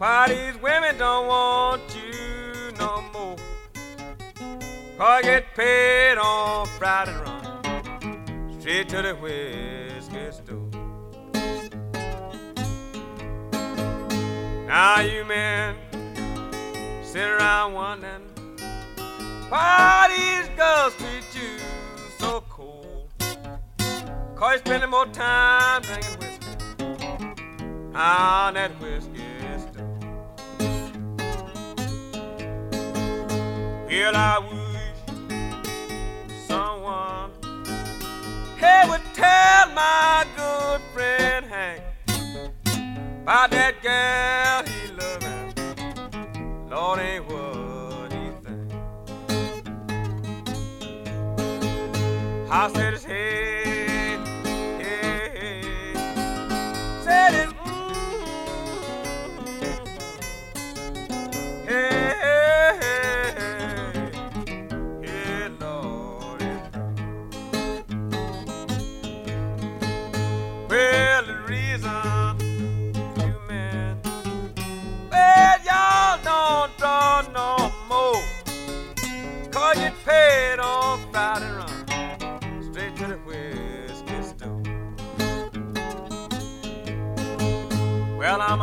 why these women don't want you no more. Cause I get paid on Friday run straight to the whiskey store. Now you men sit around wondering why these girls treat you so cold. Cause you're spending more time drinking whiskey on that whiskey Well, I wish someone hey would tell my good friend Hank about that girl he loving. Lord ain't what he think. I said his head,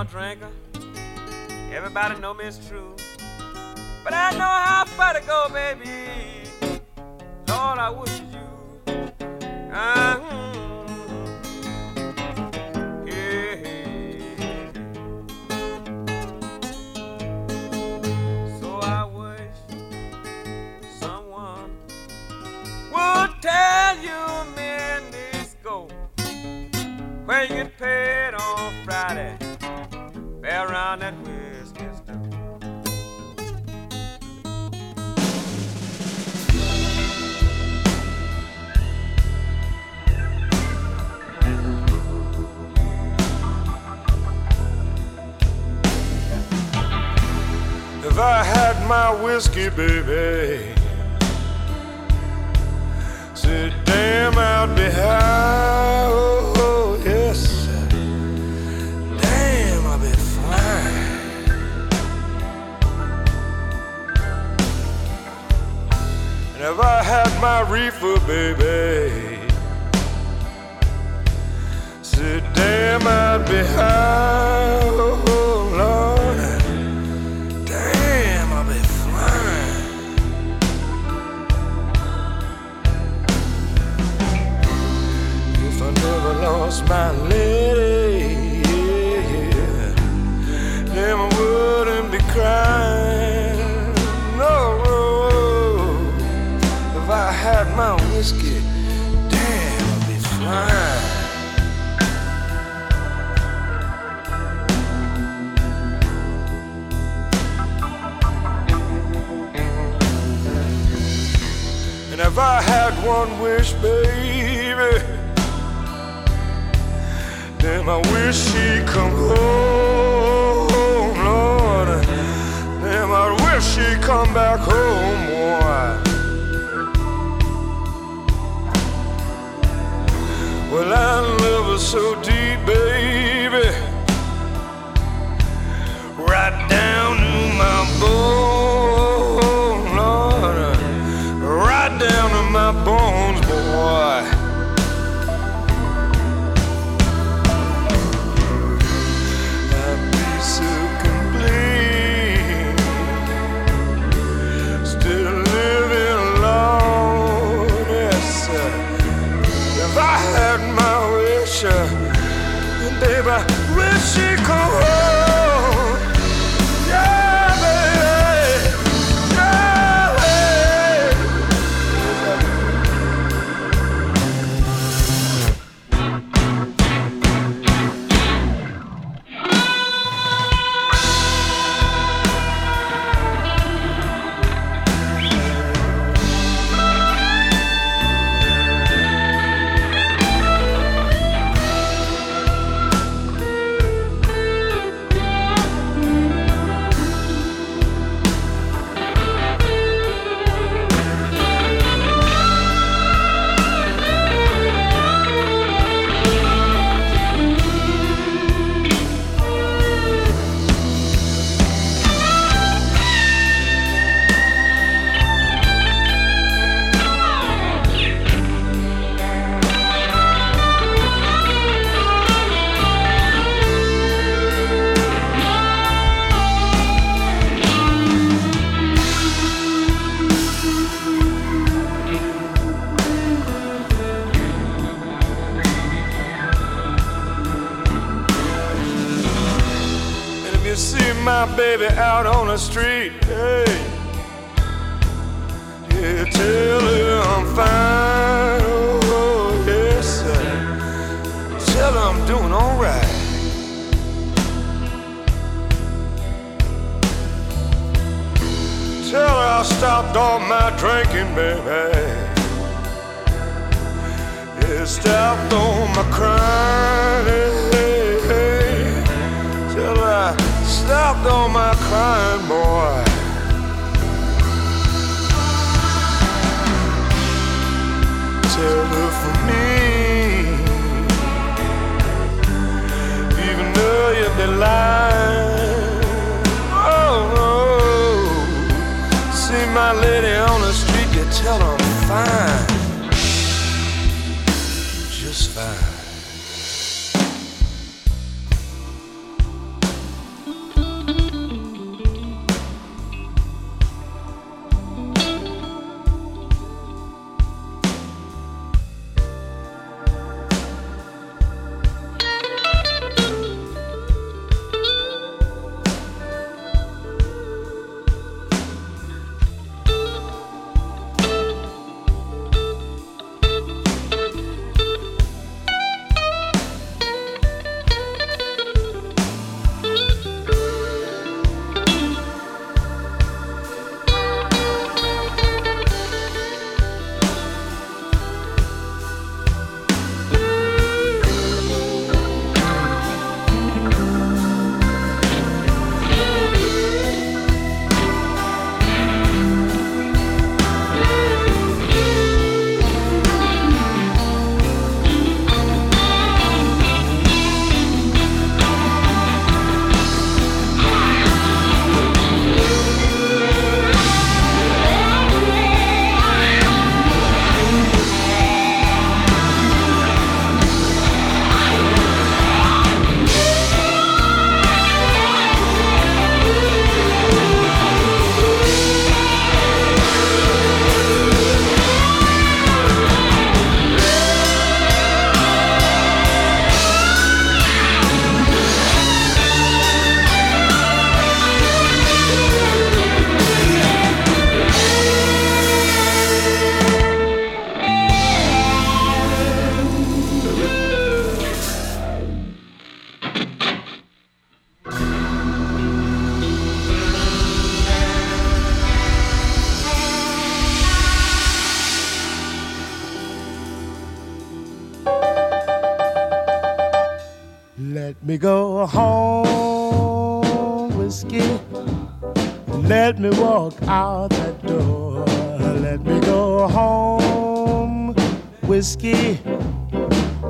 drinker. Everybody know me it's true. But I know how far to go, baby. Lord, I wish whiskey, baby, sit damn out behind. Oh, yes, damn, I'll be fine. And if I had my reefer, baby, sit damn out behind. Had my whiskey, damn, I'd be fine. And if I had one wish, baby, then I wish she'd come home, Lord. Then I wish she'd come back home, boy. Well, I love her so deep, baby, right down to my bone, Lord right down to my bones, boy.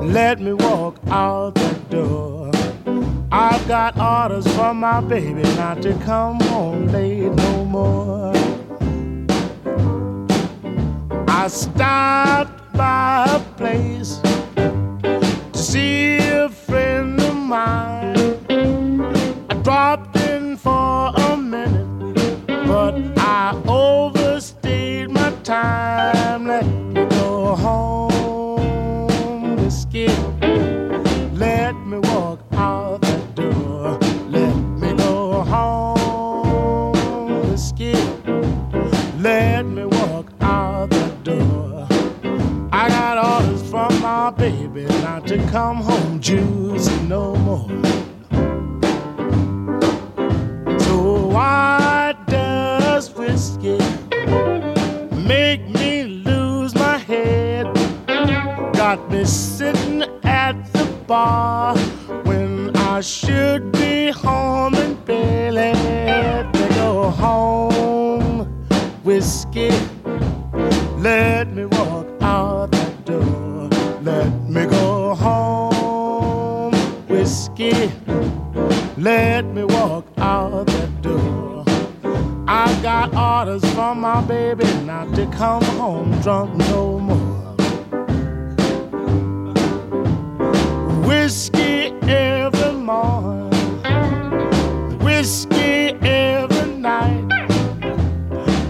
Let me walk out that door. I've got orders from my baby not to come home late no more. I stopped by a place to see a friend of mine. I dropped in for drunk no more. Whiskey every morning, whiskey every night.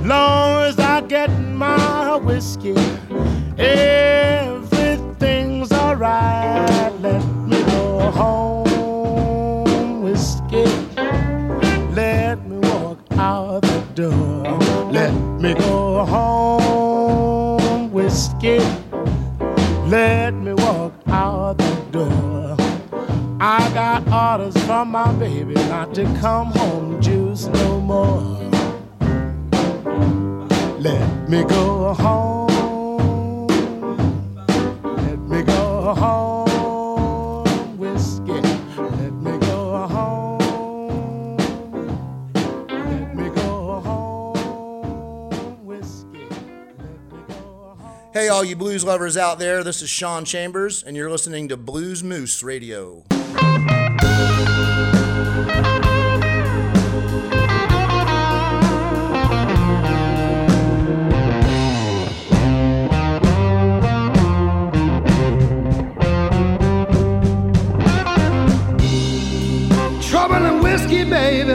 Long as I get my whiskey, everything's alright. Let me go home, whiskey. Let me walk out the door. Let me go home. Let me walk out the door. I got orders from my baby not to come home juice no more. Let me go home. Let me go home, Hey, all you blues lovers out there, this is Sean Chambers, and you're listening to Blues Moose Radio. Baby,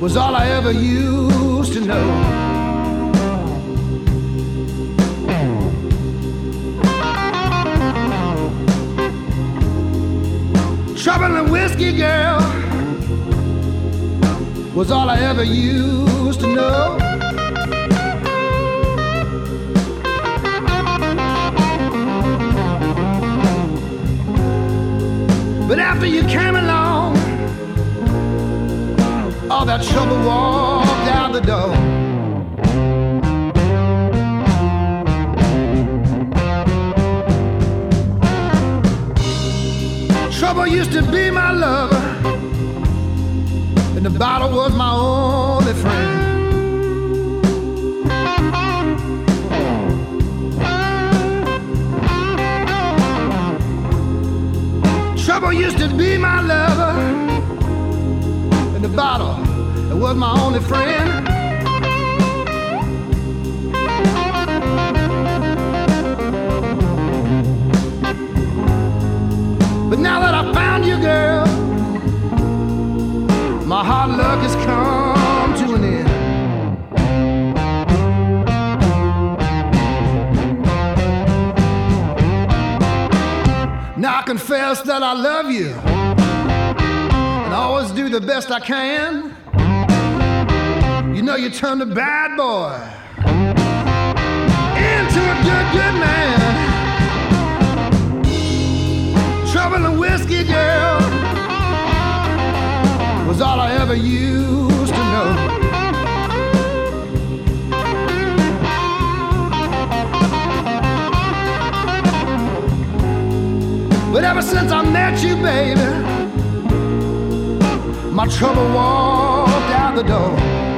was all I ever used to know. Trouble and whiskey, girl, was all I ever used to know. But after you came along, all that trouble walked out the door. Trouble used to be my lover, and the bottle was my only friend. Trouble used to be my lover, and the bottle was my only friend. Now that I found you, girl, my hard luck has come to an end. Now I confess that I love you and I always do the best I can. You know, you turned a bad boy into a good, good man. Trouble and whiskey, girl, was all I ever used to know. But ever since I met you, baby, my trouble walked out the door.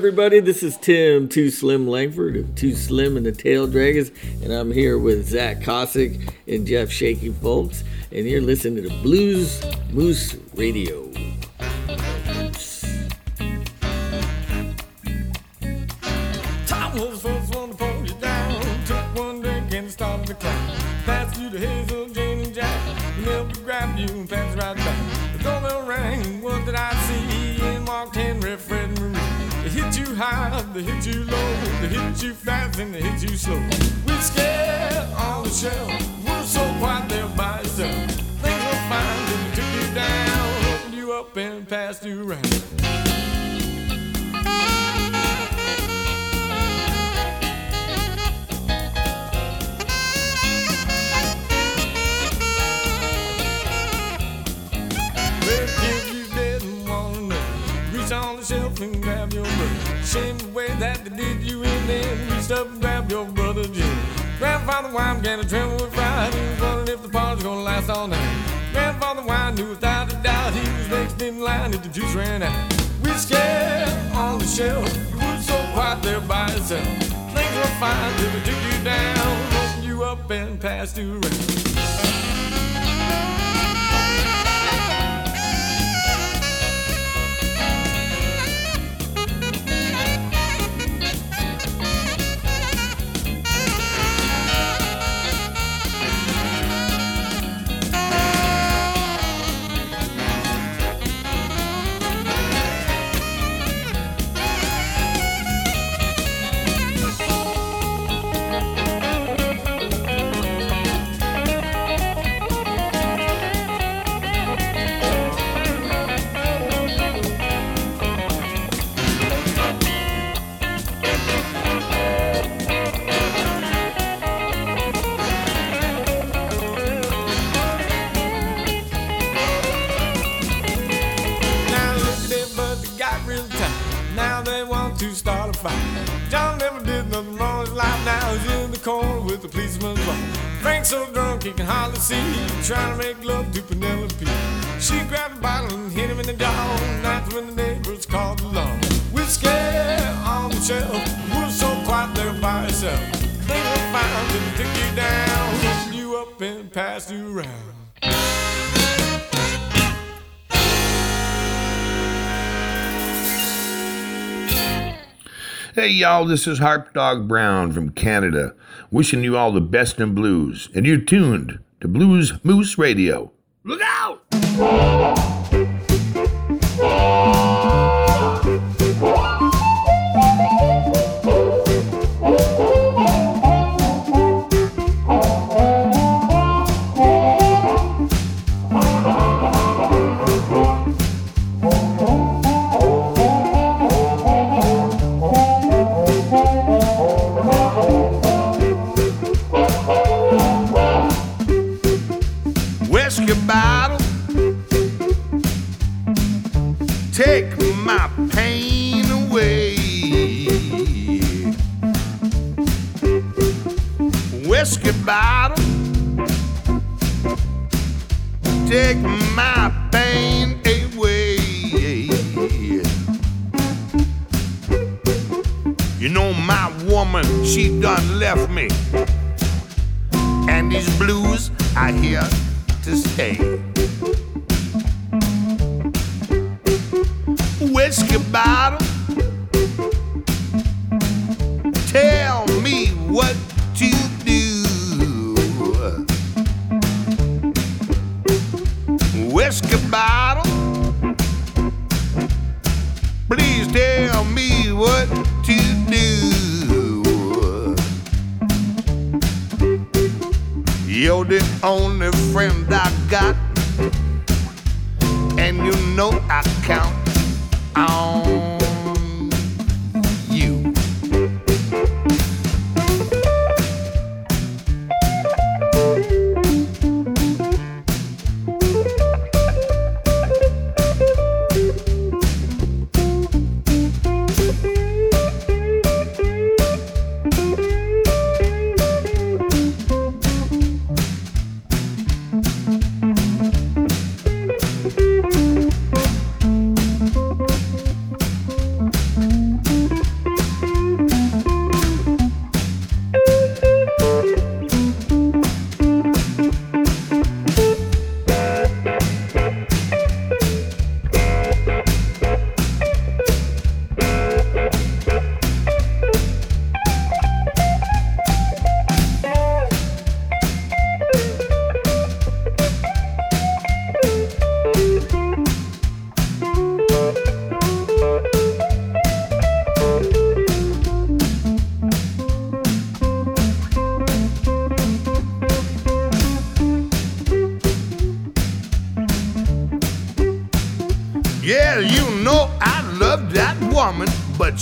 Everybody. This is Tim Too Slim Langford of Too Slim and the Taildraggers, and I'm here with Zach Kasik and Jeff Shaky Fowlkes, and you're listening to the Blues Moose Radio. They hit you low, they hit you fast and they hit you slow. We're scared on the shelf. We're so quiet there by yourself. Things were fine we took you down, opened you up and passed you around. And grab your brother. Shame the way that they did you in then. Reached up and grabbed your brother Jim. Grandfather Wine began to tremble with pride. He was wondering if the party's gonna last all night. Grandfather Wine knew without a doubt he was next in line if the juice ran out. We scared on the shelf. You were so quiet there by yourself. Things were fine till we took you down, opened you up and passed you around. See. Trying to make love to Penelope. She grabbed a bottle and hit him in the jaw. That's when the neighbors called the law. Scared on the shelf. We're so quiet there by yourself. Things were till they took you down, opened you up and passed you around. Hey, y'all, this is Harpdog Brown from Canada, wishing you all the best in blues. And you're tuned to Blues Moose Radio. Look out! Whiskey bottle, take my pain away. You know my woman, she done left me. And these blues are here to stay. Whiskey bottle,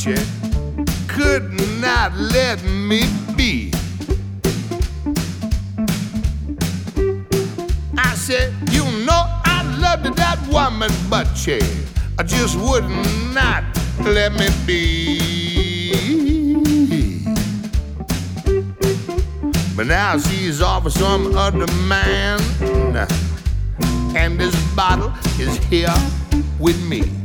you could not let me be. I said, You know, I loved that woman, but you I just would not let me be. But now she's off with some other man, and this bottle is here with me.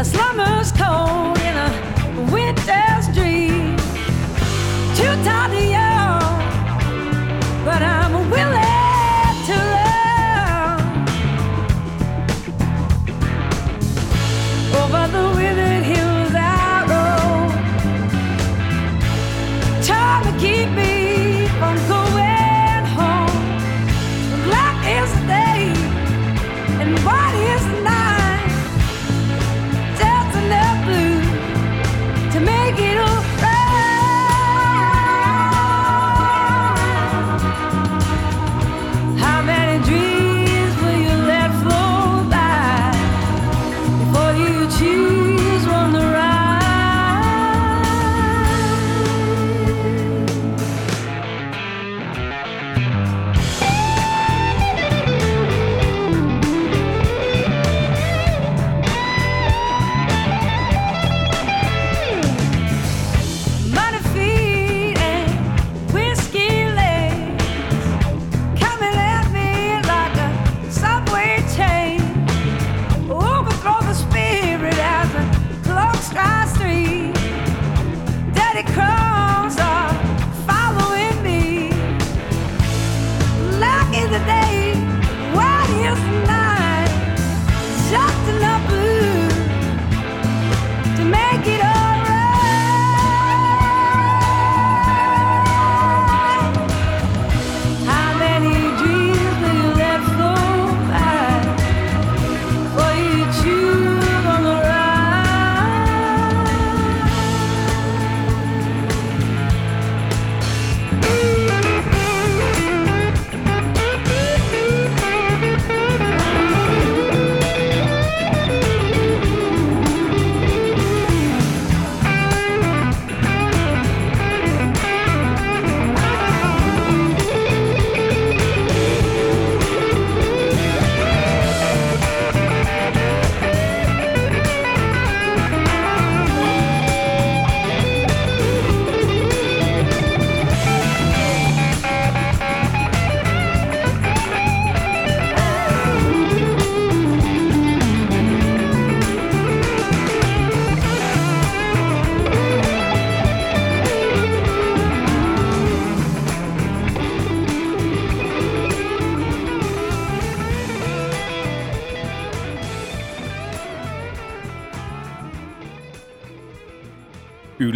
a slumber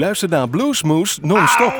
Luister naar Bluesmoose non-stop.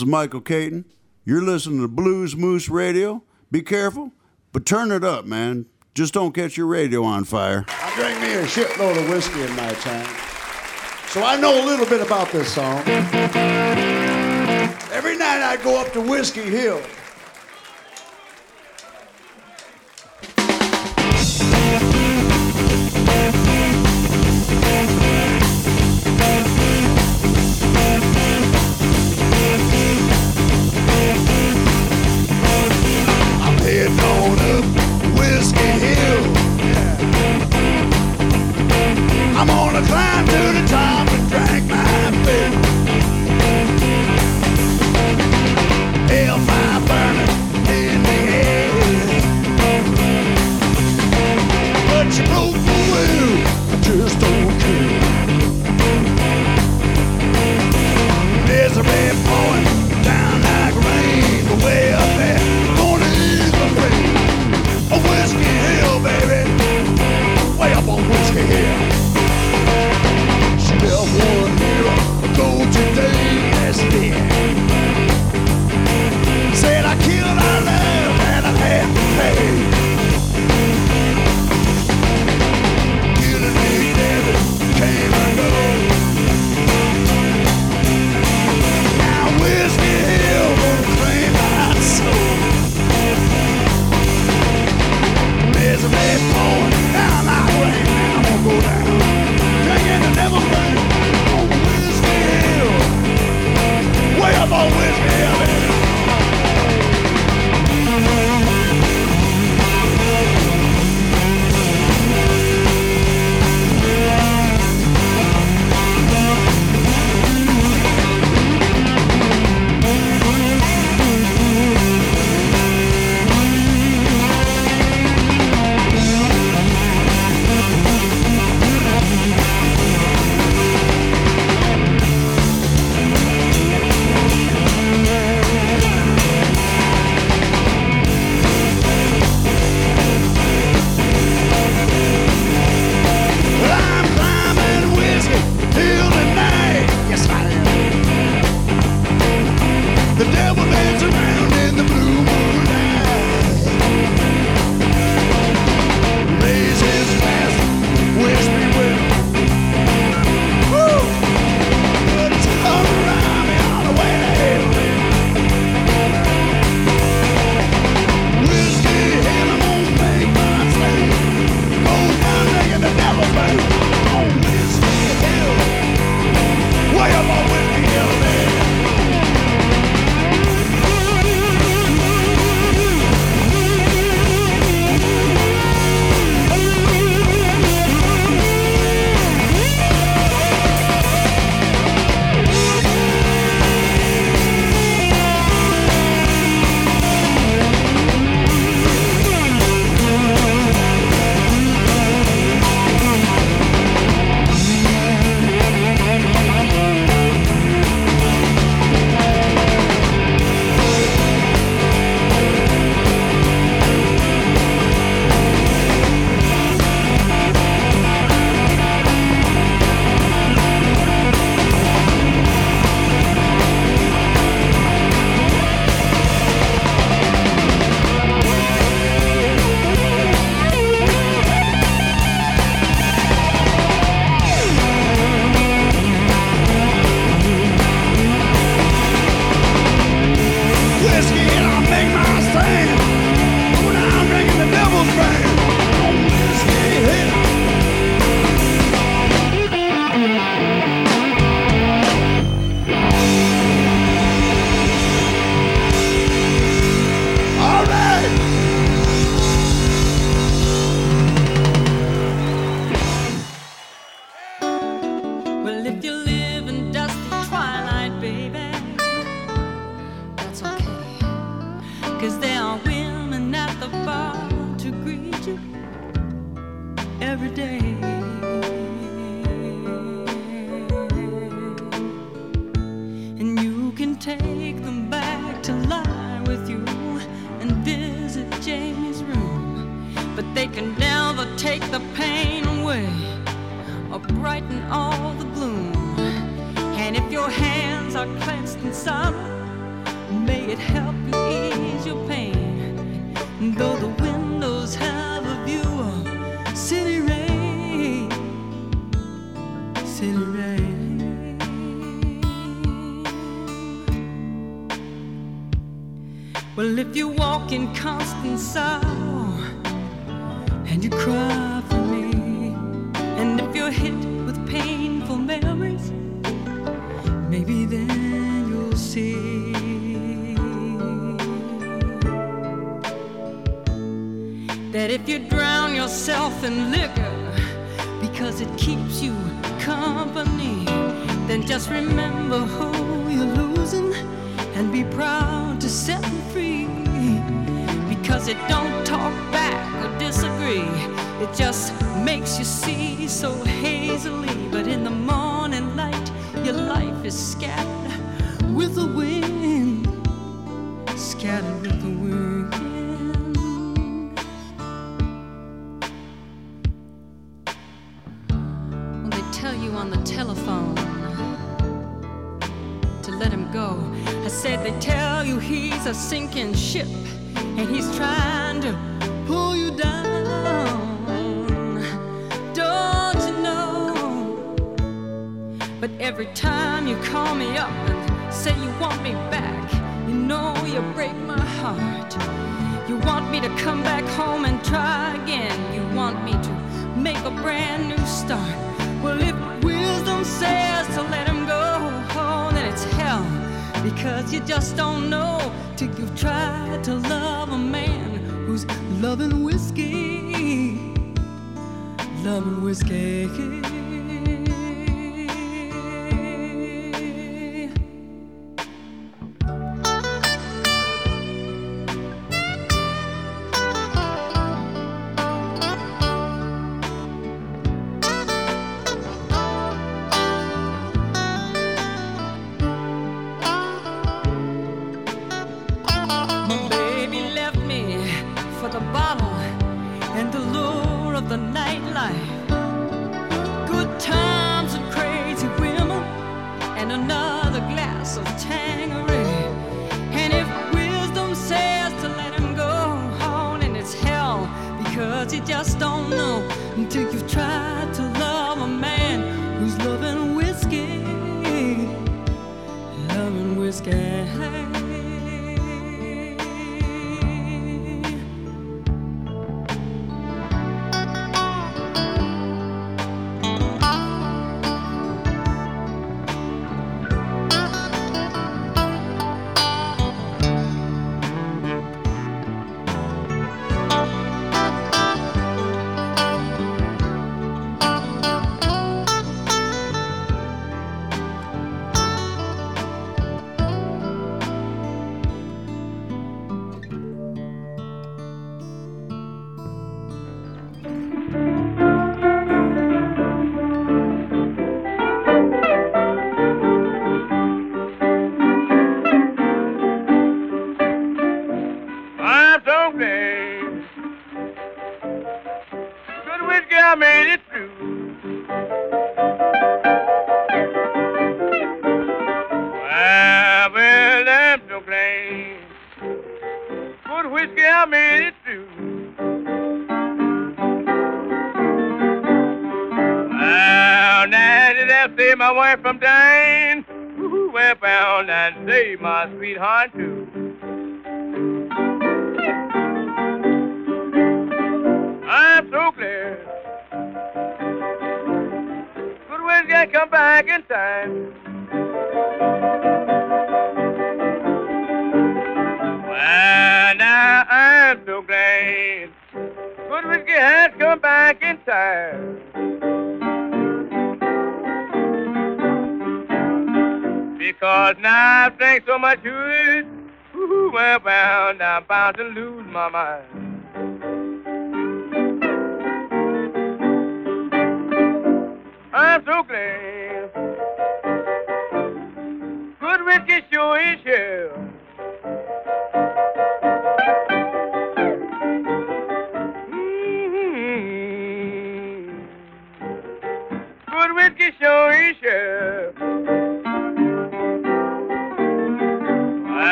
is Michael Katon. You're listening to Blues Moose Radio. Be careful, but turn it up, man. Just don't catch your radio on fire. I drank me a shitload of whiskey in my time, so I know a little bit about this song. Every night I go up to Whiskey Hill if you live in dusty twilight, baby. That's okay, cause there are women at the bar to greet you every day. And you can take them back to lie with you and visit Jamie's room, but they can never take the pain away brighten all the gloom. And if your hands are clenched in sorrow, may it help you ease your pain. Though the windows have a view of city rain, city rain. Well, if you walk in constant sorrow and you cry that if you drown yourself in liquor because it keeps you company, then just remember who you're losing and be proud to set them free because it don't talk back or disagree. It just makes you see so hazily. But in the morning light, your life is scattered with the wind, ship and he's trying to pull you down. Don't you know? But every time you call me up and say you want me back, you know you break my heart. You want me to come back home and try again. You want me to make a brand new start. Well, if Because you just don't know till you've tried to love a man who's loving whiskey. Loving whiskey.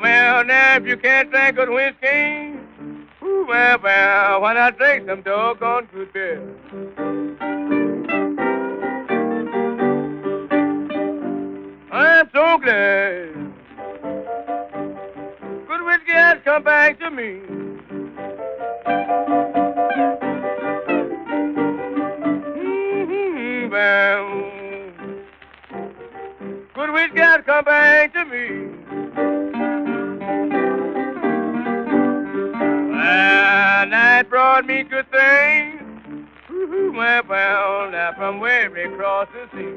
well, now if you can't drink good whiskey, ooh, well, well, why not drink some doggone good beer? I'm so glad good whiskey has come back to me. Mm-hmm, well, good whiskey has come back to me. Ah, that brought me good things. Well, well, now found out from way across the sea.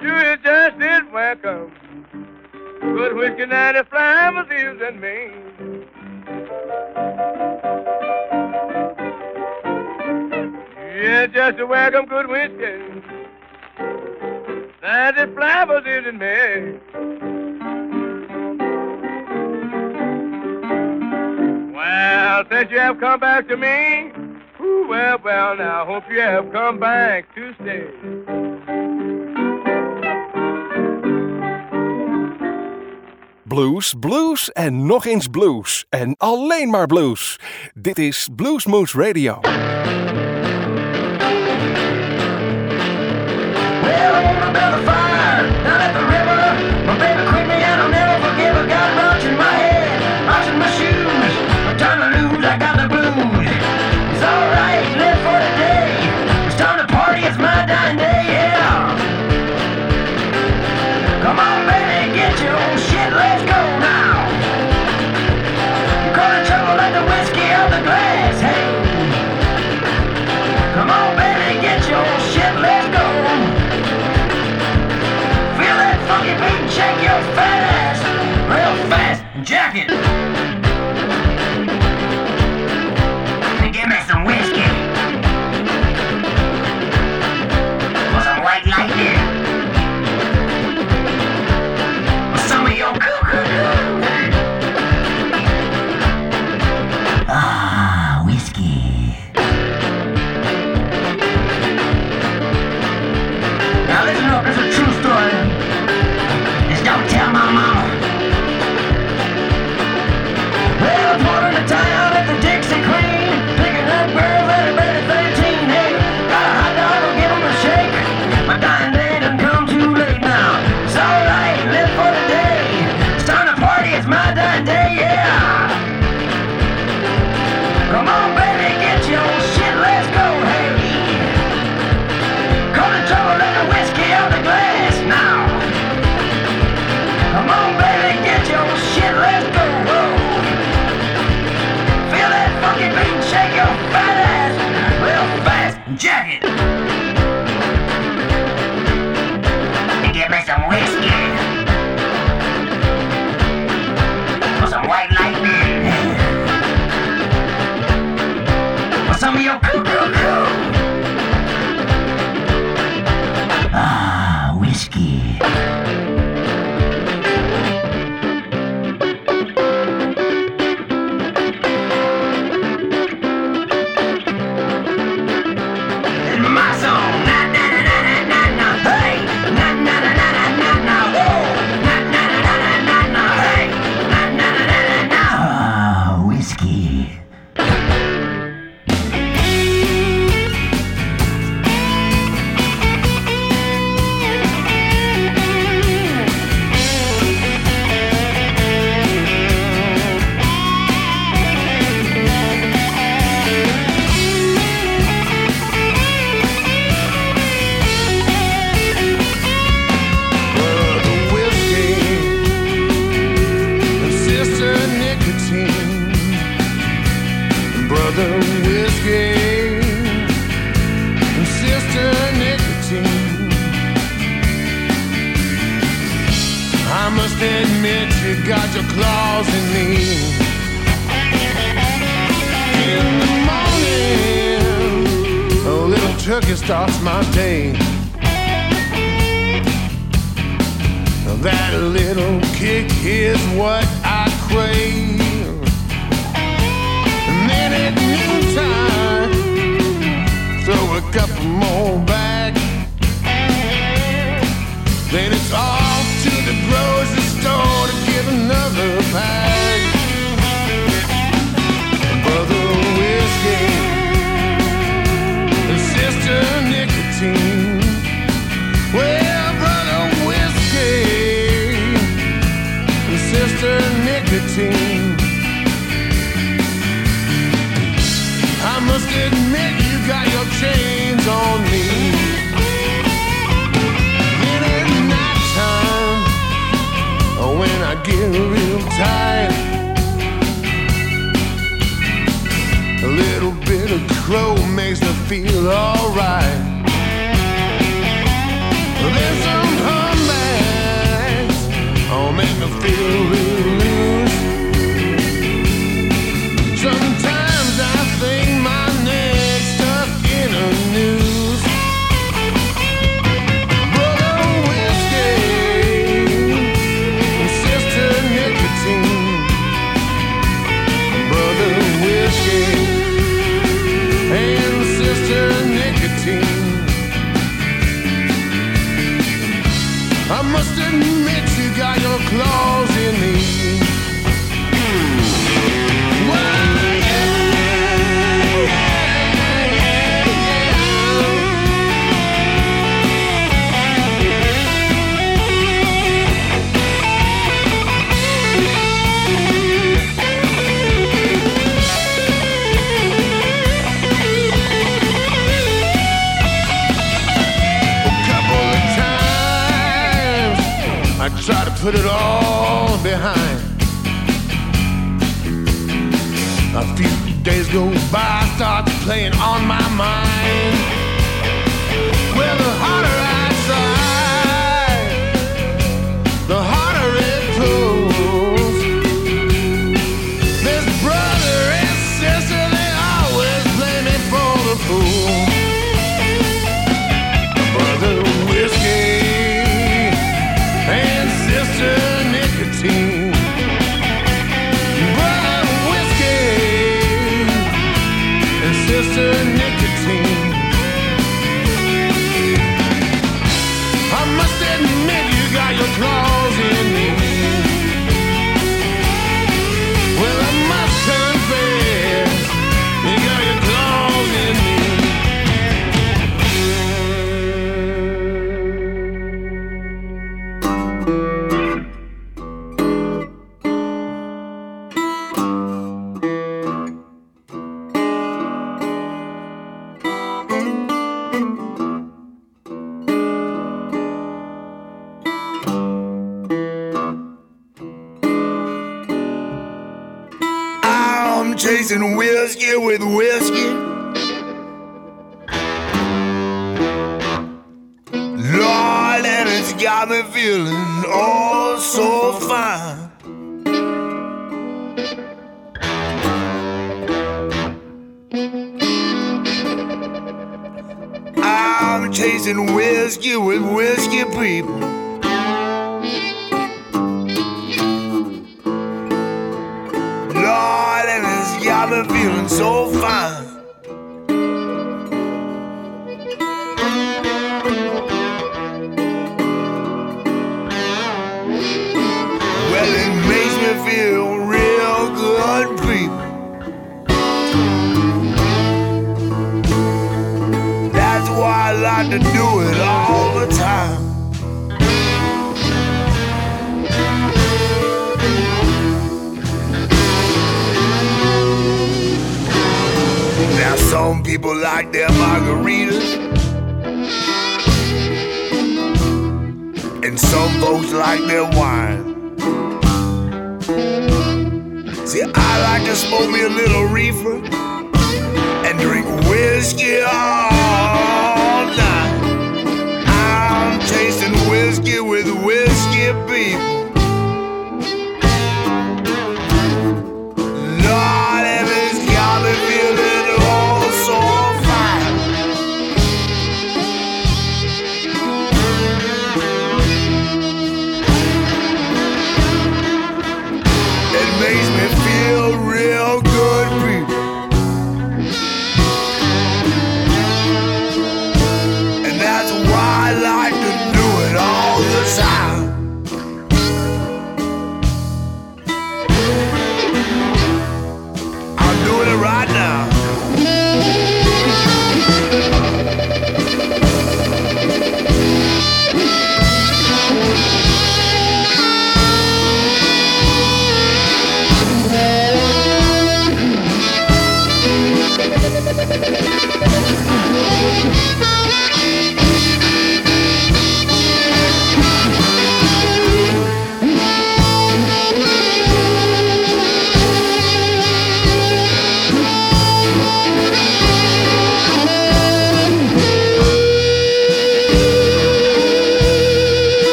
To it just did welcome. Good whiskey night, a fly was using me. Yeah, just a welcome good whiskey. Now the fly was using me. Well, since you have come back to me, ooh, well, well, now, hope you have come back to stay. Blues, blues en nog eens blues. En alleen maar blues. Dit is Blues Moose Radio. Well, get real tired. A little bit of crow makes me feel alright. There's some humbugs oh, make me feel real. put it all behind. A few days go by, starts playing on my mind. underneath folks like their wine. See, I like to smoke me a little reefer and drink whiskey all night. I'm tasting whiskey with whiskey people.